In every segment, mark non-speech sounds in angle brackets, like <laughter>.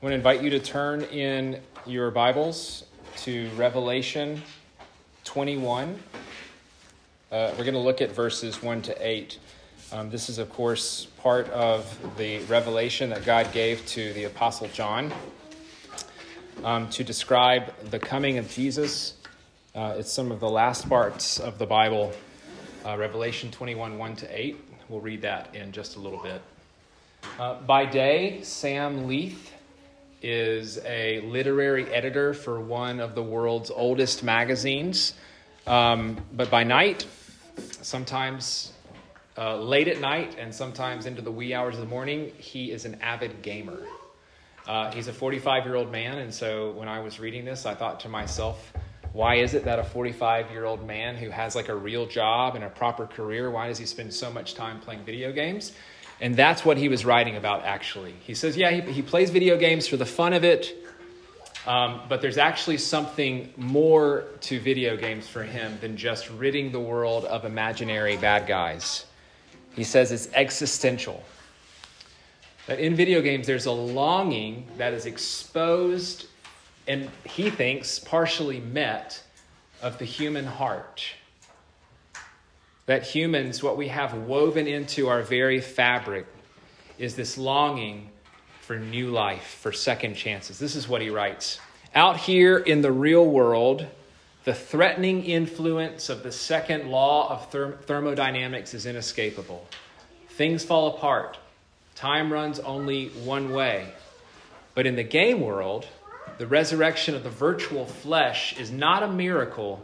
I want to invite you to turn in your Bibles to Revelation 21. Uh, we're going to look at verses 1 to 8. Um, this is, of course, part of the revelation that God gave to the Apostle John um, to describe the coming of Jesus. Uh, it's some of the last parts of the Bible, uh, Revelation 21 1 to 8. We'll read that in just a little bit. Uh, by day, Sam Leith is a literary editor for one of the world's oldest magazines. Um, but by night, sometimes uh, late at night and sometimes into the wee hours of the morning, he is an avid gamer. Uh, he's a 45 year old man, and so when I was reading this, I thought to myself, why is it that a 45 year old man who has like a real job and a proper career, why does he spend so much time playing video games? And that's what he was writing about, actually. He says, yeah, he, he plays video games for the fun of it, um, but there's actually something more to video games for him than just ridding the world of imaginary bad guys. He says it's existential. That in video games, there's a longing that is exposed and he thinks partially met of the human heart that humans, what we have woven into our very fabric, is this longing for new life, for second chances. This is what he writes. Out here in the real world, the threatening influence of the second law of therm- thermodynamics is inescapable. Things fall apart. Time runs only one way. But in the game world, the resurrection of the virtual flesh is not a miracle,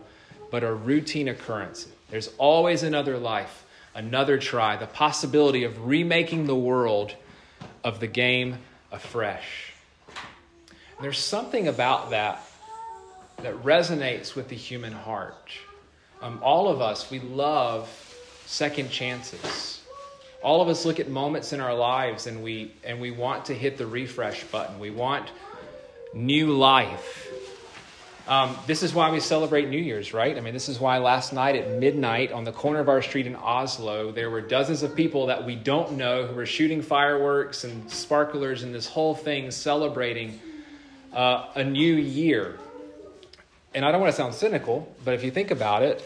but a routine occurrence. There's always another life, another try, the possibility of remaking the world of the game afresh. And there's something about that that resonates with the human heart. Um, all of us, we love second chances. All of us look at moments in our lives and we and we want to hit the refresh button. We want new life. Um, this is why we celebrate New Year's, right? I mean, this is why last night at midnight on the corner of our street in Oslo, there were dozens of people that we don't know who were shooting fireworks and sparklers and this whole thing celebrating uh, a new year. And I don't want to sound cynical, but if you think about it,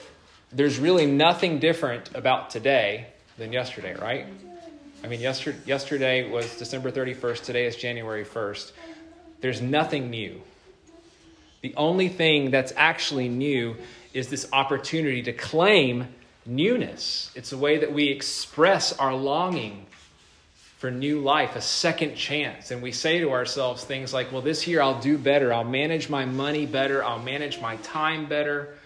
there's really nothing different about today than yesterday, right? I mean, yesterday, yesterday was December 31st, today is January 1st. There's nothing new. The only thing that's actually new is this opportunity to claim newness. It's a way that we express our longing for new life, a second chance. And we say to ourselves things like, well, this year I'll do better. I'll manage my money better. I'll manage my time better.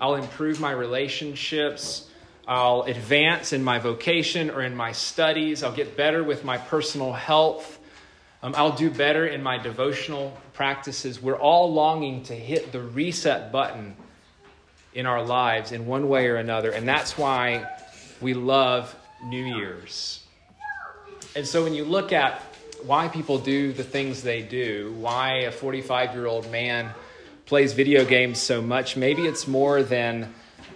I'll improve my relationships. I'll advance in my vocation or in my studies. I'll get better with my personal health. Um, I'll do better in my devotional practices. We're all longing to hit the reset button in our lives in one way or another. And that's why we love New Year's. And so when you look at why people do the things they do, why a 45 year old man plays video games so much, maybe it's more than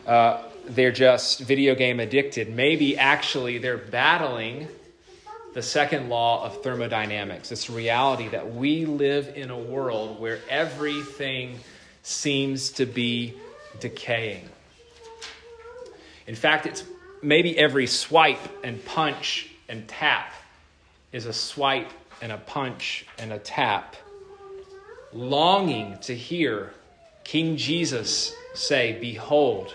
uh, they're just video game addicted. Maybe actually they're battling the second law of thermodynamics. This reality that we live in a world where everything seems to be decaying. In fact, it's maybe every swipe and punch and tap is a swipe and a punch and a tap, longing to hear King Jesus say, Behold,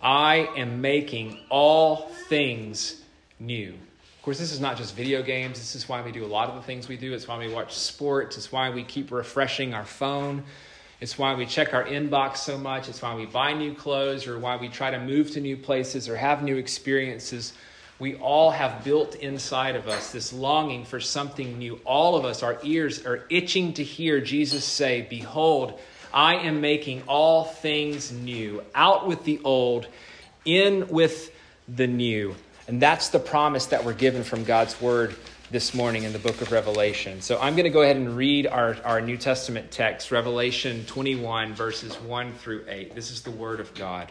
I am making all things new. Course, this is not just video games. This is why we do a lot of the things we do. It's why we watch sports. It's why we keep refreshing our phone. It's why we check our inbox so much. It's why we buy new clothes or why we try to move to new places or have new experiences. We all have built inside of us this longing for something new. All of us, our ears are itching to hear Jesus say, Behold, I am making all things new. Out with the old, in with the new. And that's the promise that we're given from God's word this morning in the book of Revelation. So I'm going to go ahead and read our, our New Testament text, Revelation 21, verses 1 through 8. This is the word of God.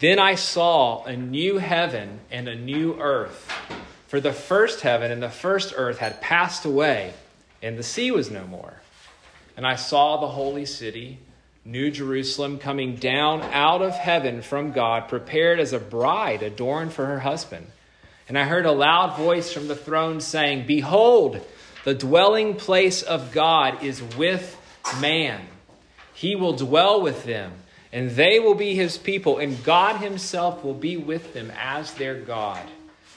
Then I saw a new heaven and a new earth. For the first heaven and the first earth had passed away, and the sea was no more. And I saw the holy city, New Jerusalem, coming down out of heaven from God, prepared as a bride adorned for her husband. And I heard a loud voice from the throne saying, Behold, the dwelling place of God is with man. He will dwell with them, and they will be his people, and God himself will be with them as their God.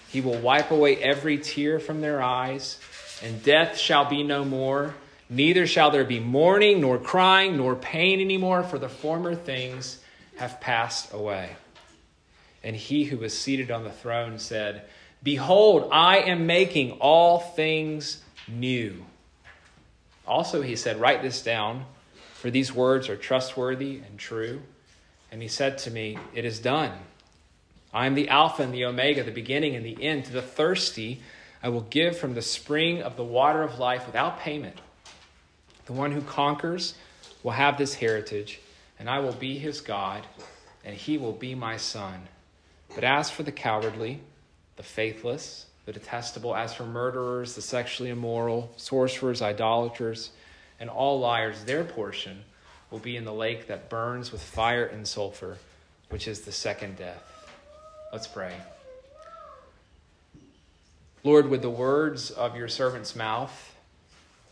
He will wipe away every tear from their eyes, and death shall be no more. Neither shall there be mourning, nor crying, nor pain anymore, for the former things have passed away. And he who was seated on the throne said, Behold, I am making all things new. Also, he said, Write this down, for these words are trustworthy and true. And he said to me, It is done. I am the Alpha and the Omega, the beginning and the end. To the thirsty, I will give from the spring of the water of life without payment. The one who conquers will have this heritage, and I will be his God, and he will be my son. But as for the cowardly, the faithless, the detestable, as for murderers, the sexually immoral, sorcerers, idolaters, and all liars, their portion will be in the lake that burns with fire and sulfur, which is the second death. Let's pray. Lord, with the words of your servant's mouth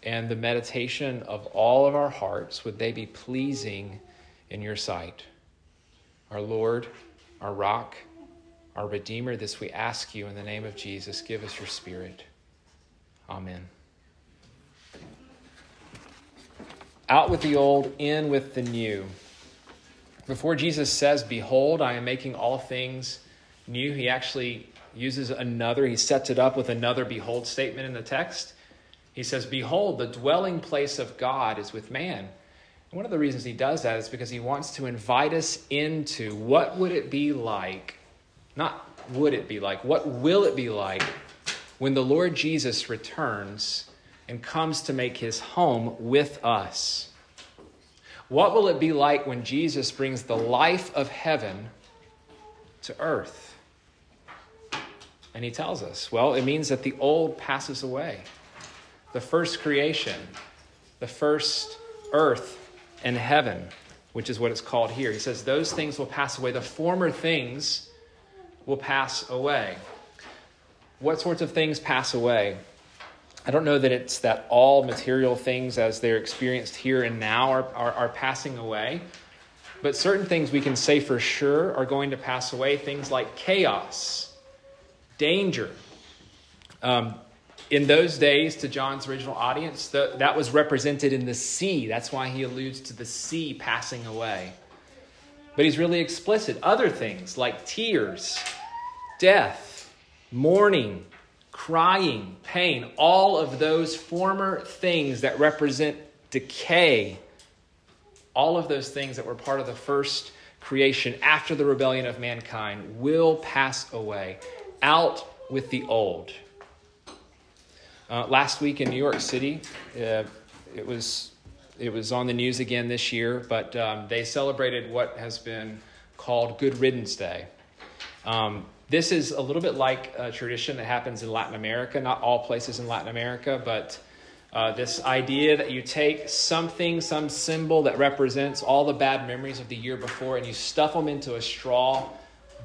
and the meditation of all of our hearts, would they be pleasing in your sight? Our Lord, our rock, our Redeemer, this we ask you in the name of Jesus. Give us your Spirit. Amen. Out with the old, in with the new. Before Jesus says, Behold, I am making all things new, he actually uses another, he sets it up with another behold statement in the text. He says, Behold, the dwelling place of God is with man. And one of the reasons he does that is because he wants to invite us into what would it be like not would it be like, what will it be like when the Lord Jesus returns and comes to make his home with us? What will it be like when Jesus brings the life of heaven to earth? And he tells us, well, it means that the old passes away. The first creation, the first earth and heaven, which is what it's called here. He says, those things will pass away. The former things will pass away. What sorts of things pass away? I don't know that it's that all material things as they're experienced here and now are, are, are, passing away, but certain things we can say for sure are going to pass away. Things like chaos, danger. Um, in those days, to John's original audience, the, that was represented in the sea. That's why he alludes to the sea passing away. But he's really explicit. Other things like tears, death, mourning, crying, pain, all of those former things that represent decay, all of those things that were part of the first creation after the rebellion of mankind will pass away. Out with the old. Uh, last week in New York City, uh, it was it was on the news again this year, but um, they celebrated what has been called Good Riddance Day. Um, this is a little bit like a tradition that happens in Latin America, not all places in Latin America, but uh, this idea that you take something, some symbol that represents all the bad memories of the year before, and you stuff them into a straw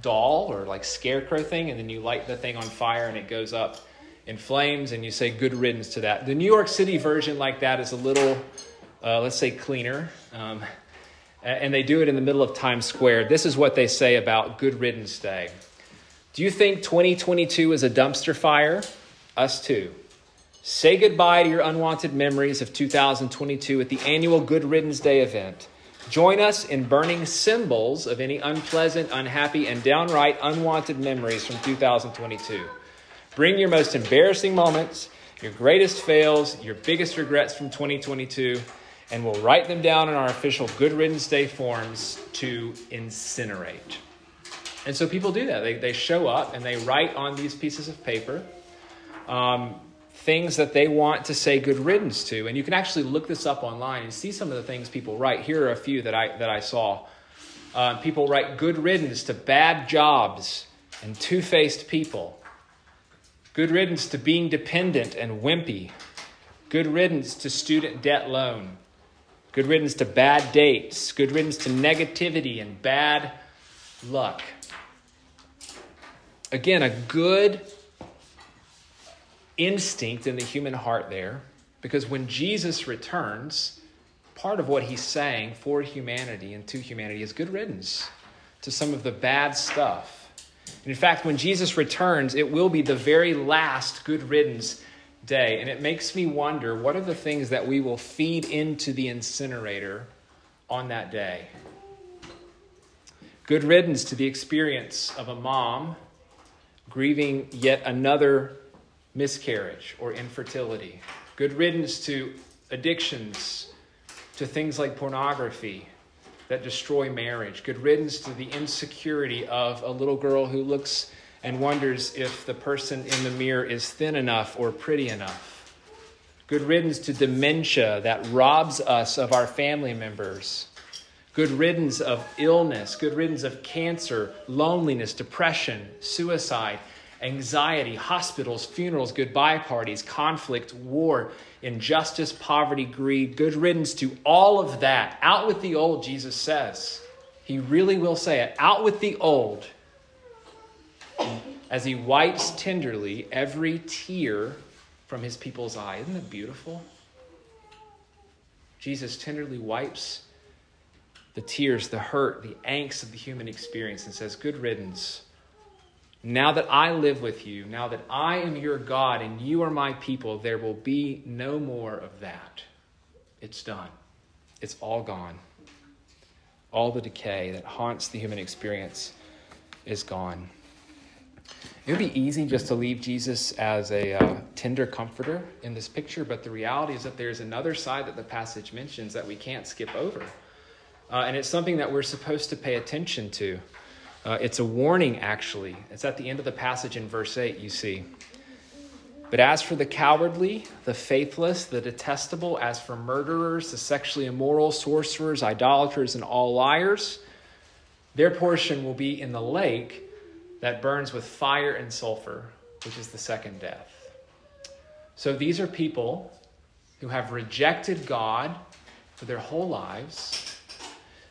doll or like scarecrow thing, and then you light the thing on fire and it goes up in flames, and you say good riddance to that. The New York City version, like that, is a little uh, let's say cleaner. Um, and they do it in the middle of Times Square. This is what they say about Good Riddance Day. Do you think 2022 is a dumpster fire? Us too. Say goodbye to your unwanted memories of 2022 at the annual Good Riddance Day event. Join us in burning symbols of any unpleasant, unhappy, and downright unwanted memories from 2022. Bring your most embarrassing moments, your greatest fails, your biggest regrets from 2022 and we'll write them down in our official Good Riddance Day forms to incinerate. And so people do that. They, they show up and they write on these pieces of paper um, things that they want to say good riddance to. And you can actually look this up online and see some of the things people write. Here are a few that I, that I saw. Uh, people write good riddance to bad jobs and two faced people, good riddance to being dependent and wimpy Good riddance to student debt loan. Good riddance to bad dates. Good riddance to negativity and bad luck. Again, a good instinct in the human heart there, because when Jesus returns, part of what he's saying for humanity and to humanity is good riddance to some of the bad stuff. And in fact, when Jesus returns, it will be the very last good riddance day. And it makes me wonder what are the things that we will feed into the incinerator on that day? Good riddance to the experience of a mom grieving yet another miscarriage or infertility. Good riddance to addictions, to things like pornography that destroy marriage. Good riddance to the insecurity of a little girl who looks and wonders if the person in the mirror is thin enough or pretty enough. Good riddance to dementia that robs us of our family members. Good riddance of illness, good riddance of cancer, loneliness, depression, suicide, anxiety, hospitals, funerals, goodbye parties, conflict, war, injustice, poverty, greed. Good riddance to all of that. Out with the old, Jesus says. He really will say it. Out with the old as he wipes tenderly every tear from his people's eye. Isn't it beautiful? Jesus tenderly wipes the tears, the hurt, the angst of the human experience and says, Good riddance. Now that I live with you, now that I am your God and you are my people, there will be no more of that. It's done. It's all gone. All the decay that haunts the human experience is gone. It would be easy just to leave Jesus as a uh, tender comforter in this picture, but the reality is that there's another side that the passage mentions that we can't skip over. Uh, and it's something that we're supposed to pay attention to. Uh, it's a warning, actually. It's at the end of the passage in verse 8, you see. But as for the cowardly, the faithless, the detestable, as for murderers, the sexually immoral, sorcerers, idolaters, and all liars, their portion will be in the lake that burns with fire and sulfur, which is the second death. So these are people who have rejected God for their whole lives.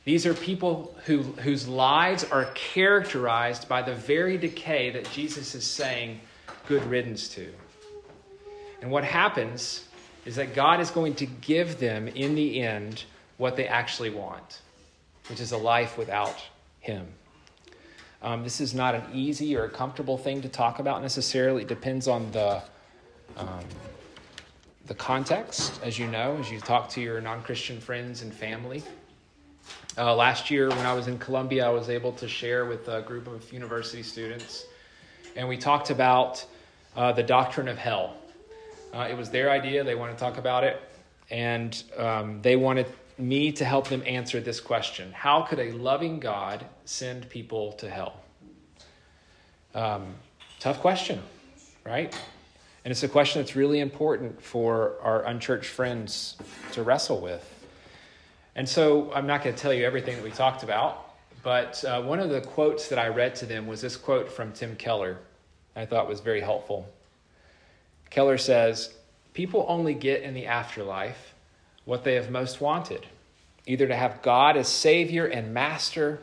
These are people who, whose lives are characterized by the very decay that Jesus is saying good riddance to. And what happens is that God is going to give them in the end what they actually want, which is a life without Him. Um, this is not an easy or a comfortable thing to talk about necessarily. It depends on the um, the context, as you know, as you talk to your non-Christian friends and family. Uh, last year, when I was in Columbia, I was able to share with a group of university students, and we talked about uh, the doctrine of hell. Uh, it was their idea; they wanted to talk about it, and um, they wanted me to help them answer this question How could a loving God send people to hell? Um, tough question, right? And it's a question that's really important for our unchurched friends to wrestle with. And so I'm not going to tell you everything that we talked about, but uh, one of the quotes that I read to them was this quote from Tim Keller I thought was very helpful. Keller says, People only get in the afterlife what they have most wanted either to have God as Savior and Master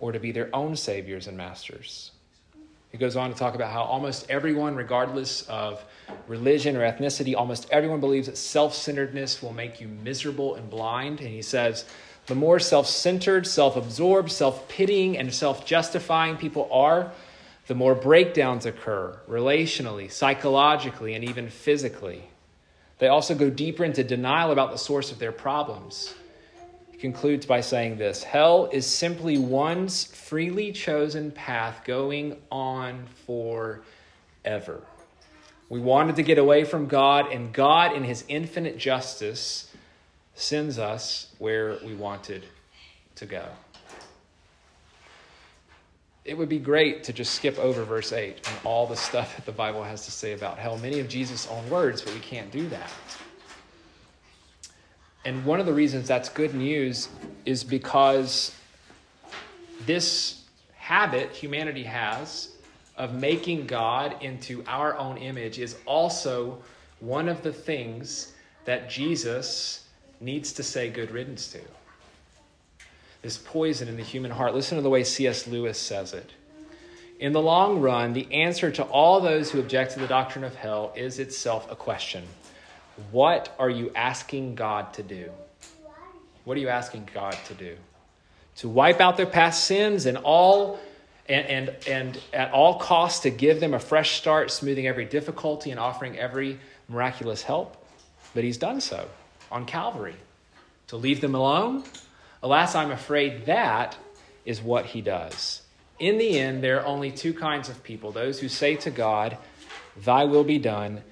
or to be their own Saviors and Masters. He goes on to talk about how almost everyone, regardless of religion or ethnicity, almost everyone believes that self centeredness will make you miserable and blind. And he says, the more self centered, self absorbed, self pitying, and self justifying people are, the more breakdowns occur relationally, psychologically, and even physically. They also go deeper into denial about the source of their problems. Concludes by saying this Hell is simply one's freely chosen path going on forever. We wanted to get away from God, and God, in His infinite justice, sends us where we wanted to go. It would be great to just skip over verse 8 and all the stuff that the Bible has to say about hell. Many of Jesus' own words, but we can't do that. And one of the reasons that's good news is because this habit humanity has of making God into our own image is also one of the things that Jesus needs to say good riddance to. This poison in the human heart. Listen to the way C.S. Lewis says it. In the long run, the answer to all those who object to the doctrine of hell is itself a question What are you asking God to do? What are you asking God to do? To wipe out their past sins and all and, and, and at all costs to give them a fresh start, smoothing every difficulty and offering every miraculous help. But he's done so on Calvary. To leave them alone? Alas, I'm afraid that is what he does. In the end, there are only two kinds of people those who say to God, Thy will be done,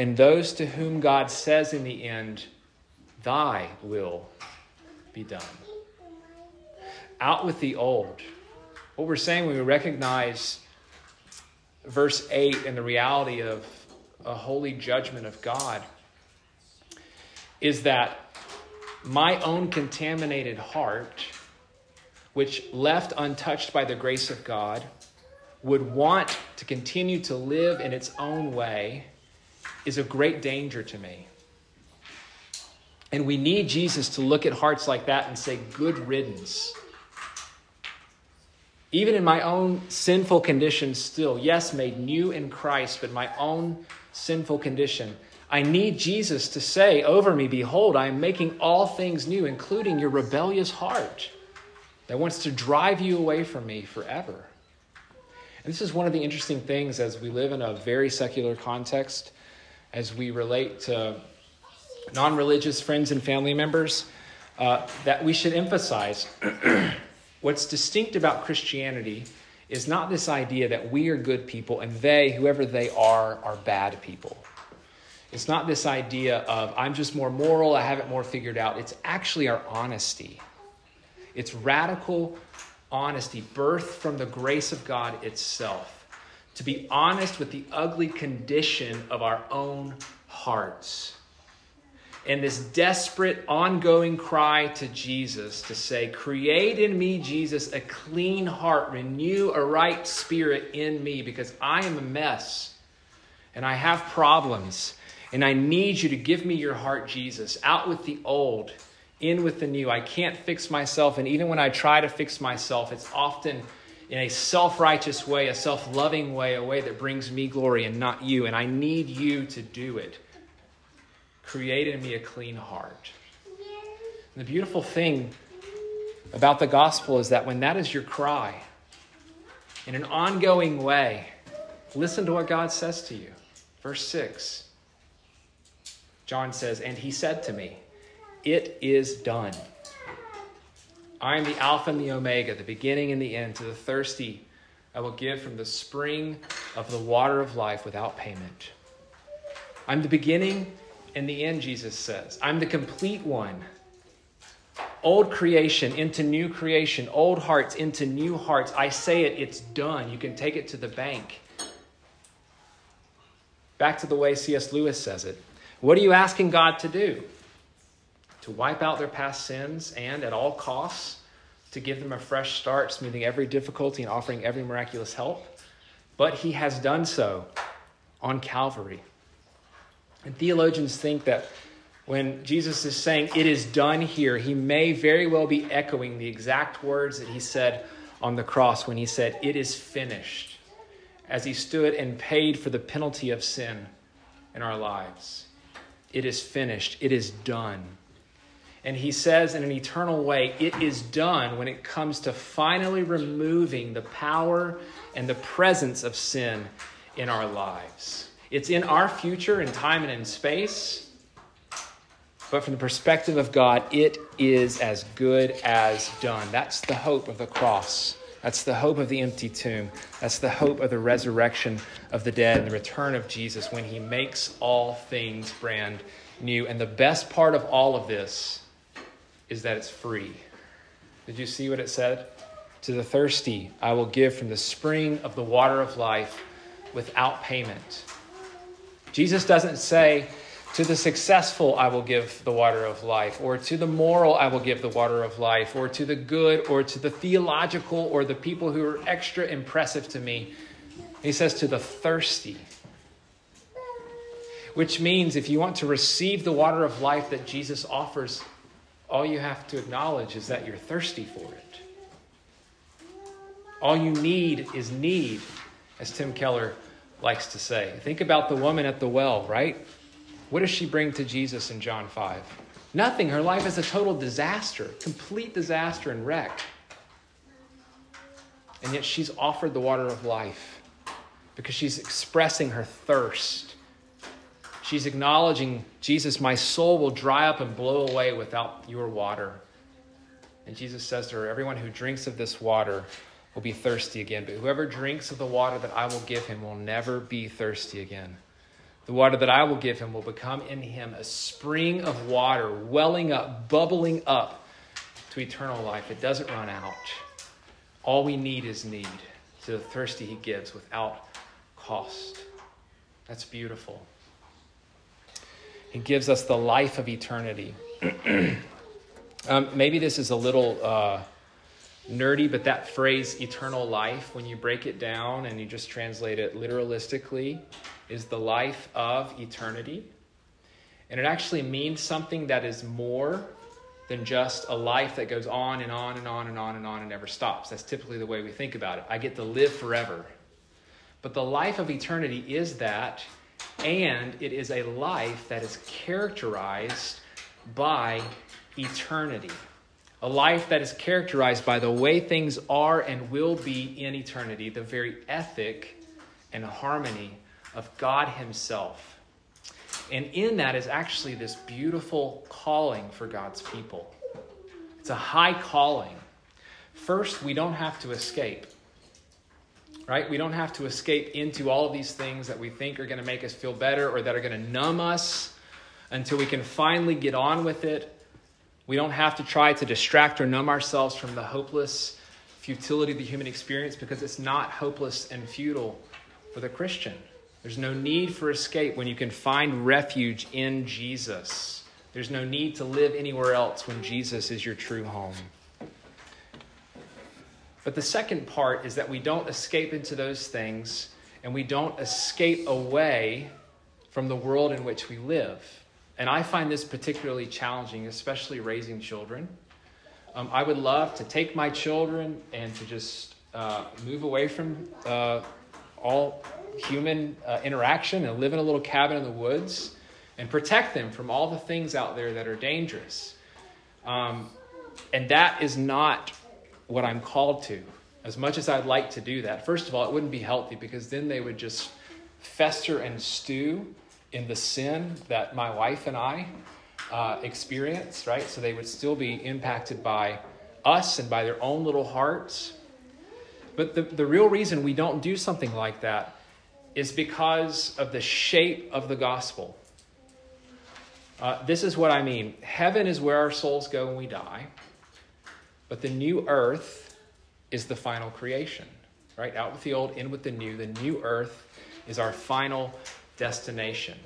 and those to whom God says in the end, Thy will be done. Out with the old. What we're saying when we recognize verse 8 and the reality of a holy judgment of God is that my own contaminated heart, which left untouched by the grace of God, would want to continue to live in its own way is a great danger to me. And we need Jesus to look at hearts like that and say, Good riddance. Even in my own sinful condition, still, yes, made new in Christ, but my own sinful condition. I need Jesus to say over me, Behold, I am making all things new, including your rebellious heart that wants to drive you away from me forever. And this is one of the interesting things as we live in a very secular context, as we relate to non religious friends and family members, uh, that we should emphasize. <clears throat> What's distinct about Christianity is not this idea that we are good people and they, whoever they are, are bad people. It's not this idea of I'm just more moral, I have it more figured out. It's actually our honesty. It's radical honesty, birthed from the grace of God itself. To be honest with the ugly condition of our own hearts and this desperate, ongoing cry to Jesus to say, Create in me, Jesus, a clean heart, renew a right spirit in me, because I am a mess and I have problems, and I need you to give me your heart, Jesus. Out with the old, in with the new. I can't fix myself, and even when I try to fix myself, it's often in a self righteous way, a self loving way, a way that brings me glory and not you, and I need you to do it. Create in me a clean heart. And the beautiful thing about the gospel is that when that is your cry, in an ongoing way, listen to what God says to you. Verse 6, John says, And he said to me, It is done. I am the Alpha and the Omega, the beginning and the end. To the thirsty, I will give from the spring of the water of life without payment. I'm the beginning and the end, Jesus says. I'm the complete one. Old creation into new creation, old hearts into new hearts. I say it, it's done. You can take it to the bank. Back to the way C.S. Lewis says it. What are you asking God to do? To wipe out their past sins and, at all costs, to give them a fresh start, smoothing every difficulty and offering every miraculous help? But He has done so on Calvary. And theologians think that when Jesus is saying, It is done here, he may very well be echoing the exact words that he said on the cross when he said, It is finished, as he stood and paid for the penalty of sin in our lives. It is finished, it is done. And he says in an eternal way, it is done when it comes to finally removing the power and the presence of sin in our lives. It's in our future in time and in space. But from the perspective of God, it is as good as done. That's the hope of the cross. That's the hope of the empty tomb. That's the hope of the resurrection of the dead and the return of Jesus when he makes all things brand new. And the best part of all of this is that it's free. Did you see what it said? To the thirsty, I will give from the spring of the water of life without payment. Jesus doesn't say, to the successful, I will give the water of life, or to the moral, I will give the water of life, or to the good, or to the theological, or the people who are extra impressive to me. He says, to the thirsty. Which means if you want to receive the water of life that Jesus offers, all you have to acknowledge is that you're thirsty for it. All you need is need, as Tim Keller likes to say. Think about the woman at the well, right? What does she bring to Jesus in John 5? Nothing. Her life is a total disaster, complete disaster and wreck. And yet she's offered the water of life because she's expressing her thirst. She's acknowledging, Jesus, my soul will dry up and blow away without your water. And Jesus says to her, Everyone who drinks of this water will be thirsty again, but whoever drinks of the water that I will give him will never be thirsty again. The water that I will give him will become in him a spring of water, welling up, bubbling up to eternal life. It doesn't run out. All we need is need to the thirsty he gives without cost. That's beautiful. He gives us the life of eternity. <clears throat> um, maybe this is a little uh, nerdy, but that phrase, eternal life, when you break it down and you just translate it literalistically, is the life of eternity. And it actually means something that is more than just a life that goes on and on and on and on and on and never stops. That's typically the way we think about it. I get to live forever. But the life of eternity is that, and it is a life that is characterized by eternity. A life that is characterized by the way things are and will be in eternity, the very ethic and harmony of God Himself. And in that is actually this beautiful calling for God's people. It's a high calling. First, we don't have to escape. Right? We don't have to escape into all of these things that we think are going to make us feel better or that are going to numb us until we can finally get on with it. We don't have to try to distract or numb ourselves from the hopeless futility of the human experience because it's not hopeless and futile for the Christian. There's no need for escape when you can find refuge in Jesus. There's no need to live anywhere else when Jesus is your true home. But the second part is that we don't escape into those things and we don't escape away from the world in which we live. And I find this particularly challenging, especially raising children. Um, I would love to take my children and to just uh, move away from uh, all human uh, interaction and live in a little cabin in the woods and protect them from all the things out there that are dangerous. Um, and that is not what I'm called to. As much as I'd like to do that, first of all, it wouldn't be healthy because then they would just fester and stew in the sin that my wife and I uh, experience, right? So they would still be impacted by us and by their own little hearts. But the, the real reason we don't do something like that is because of the shape of the gospel. Uh, this is what I mean. Heaven is where our souls go when we die, but the new earth is the final creation. Right? Out with the old, in with the new. The new earth is our final destination.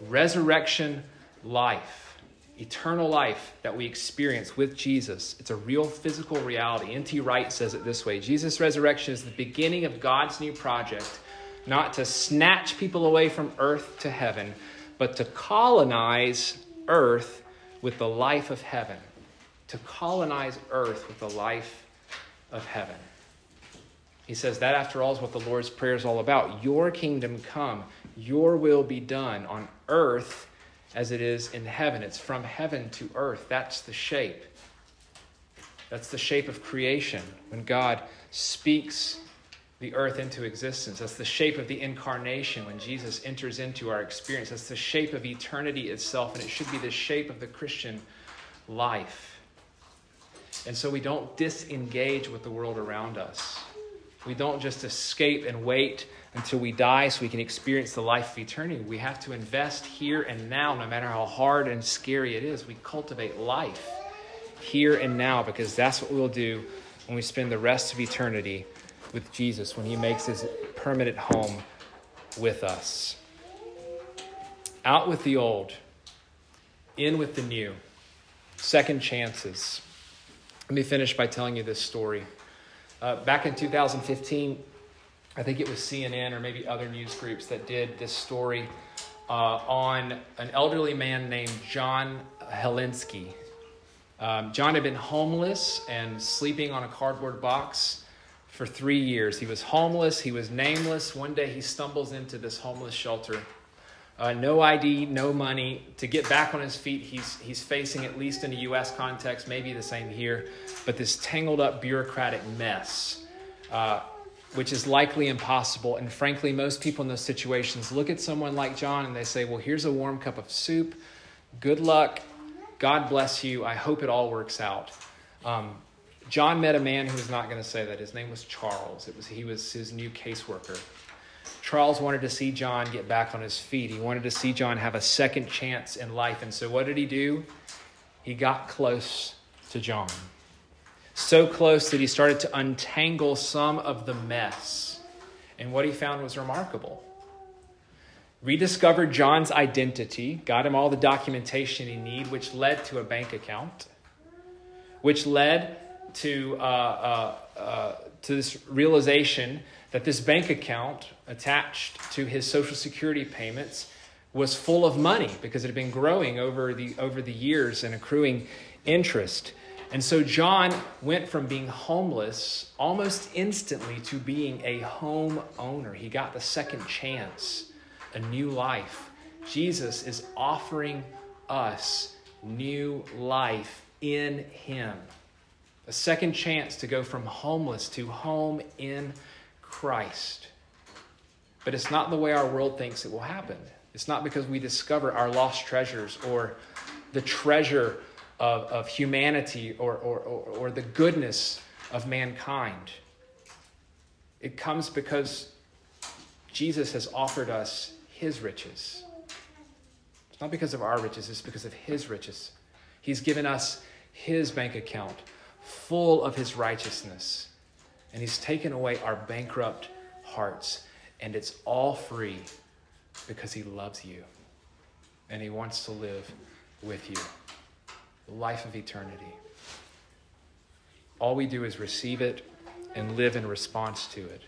Resurrection life, eternal life that we experience with Jesus. It's a real physical reality. N.T. Wright says it this way Jesus' resurrection is the beginning of God's new project not to snatch people away from earth to heaven, but to colonize earth with the life of heaven. To colonize earth with the life of heaven. He says that, after all, is what the Lord's Prayer is all about. Your kingdom come, your will be done on earth as it is in heaven. It's from heaven to earth. That's the shape. That's the shape of creation. When God speaks the earth into existence. That's the shape of the incarnation when Jesus enters into our experience. That's the shape of eternity itself, and it should be the shape of the Christian life. And so we don't disengage with the world around us. We don't just escape and wait until we die so we can experience the life of eternity. We have to invest here and now, no matter how hard and scary it is. We cultivate life here and now because that's what we'll do when we spend the rest of eternity with Jesus when he makes his permanent home with us. Out with the old, in with the new. Second chances. Let me finish by telling you this story. Uh, back in 2015, I think it was CNN or maybe other news groups that did this story uh, on an elderly man named John Helensky. Um, John had been homeless and sleeping on a cardboard box for three years. He was homeless, he was nameless. One day he stumbles into this homeless shelter. Uh, no ID, no money. To get back on his feet, he's, he's facing, at least in a U.S. context, maybe the same here, but this tangled up bureaucratic mess, uh, which is likely impossible. And frankly, most people in those situations look at someone like John and they say, Well, here's a warm cup of soup. Good luck. God bless you. I hope it all works out. Um, John met a man who was not going to say that. His name was Charles. It was he was his new caseworker. Charles wanted to see John get back on his feet. He wanted to see John have a second chance in life. And so what did he do? He got close to John. So close that he started to untangle some of the mess. And what he found was remarkable. Rediscovered John's identity, got him all the documentation he needed, which led to a bank account, which led to, uh, uh, uh, to this realization that this bank account attached to his Social Security payments was full of money because it had been growing over the, over the years and accruing interest. And so John went from being homeless almost instantly to being a home owner. He got the second chance, a new life. Jesus is offering us new life in Him a second chance to go from homeless to home in Christ. But it's not the way our world thinks it will happen. It's not because we discover our lost treasures or the treasure of, of humanity or, or, or, or the goodness of mankind. It comes because Jesus has offered us his riches. It's not because of our riches, it's because of his riches. He's given us his bank account full of his righteousness. And he's taken away our bankrupt hearts. And it's all free because he loves you and he wants to live with you. The life of eternity. All we do is receive it and live in response to it.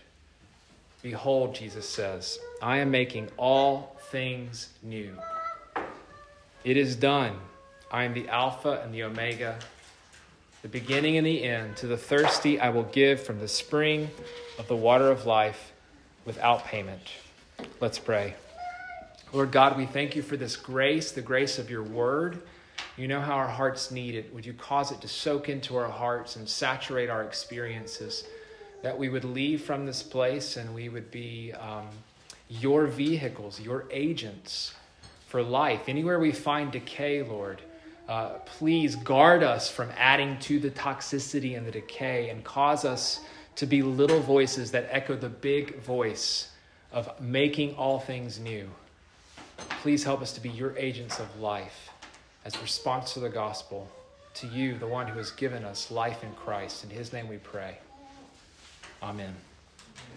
Behold, Jesus says, I am making all things new. It is done. I am the Alpha and the Omega, the beginning and the end. To the thirsty, I will give from the spring of the water of life without payment. Let's pray. Lord God, we thank you for this grace, the grace of your word. You know how our hearts need it. Would you cause it to soak into our hearts and saturate our experiences? That we would leave from this place and we would be um, your vehicles, your agents for life. Anywhere we find decay, Lord, uh, please guard us from adding to the toxicity and the decay and cause us to be little voices that echo the big voice of making all things new. Please help us to be your agents of life as response to the gospel, to you, the one who has given us life in Christ. In his name we pray. Amen.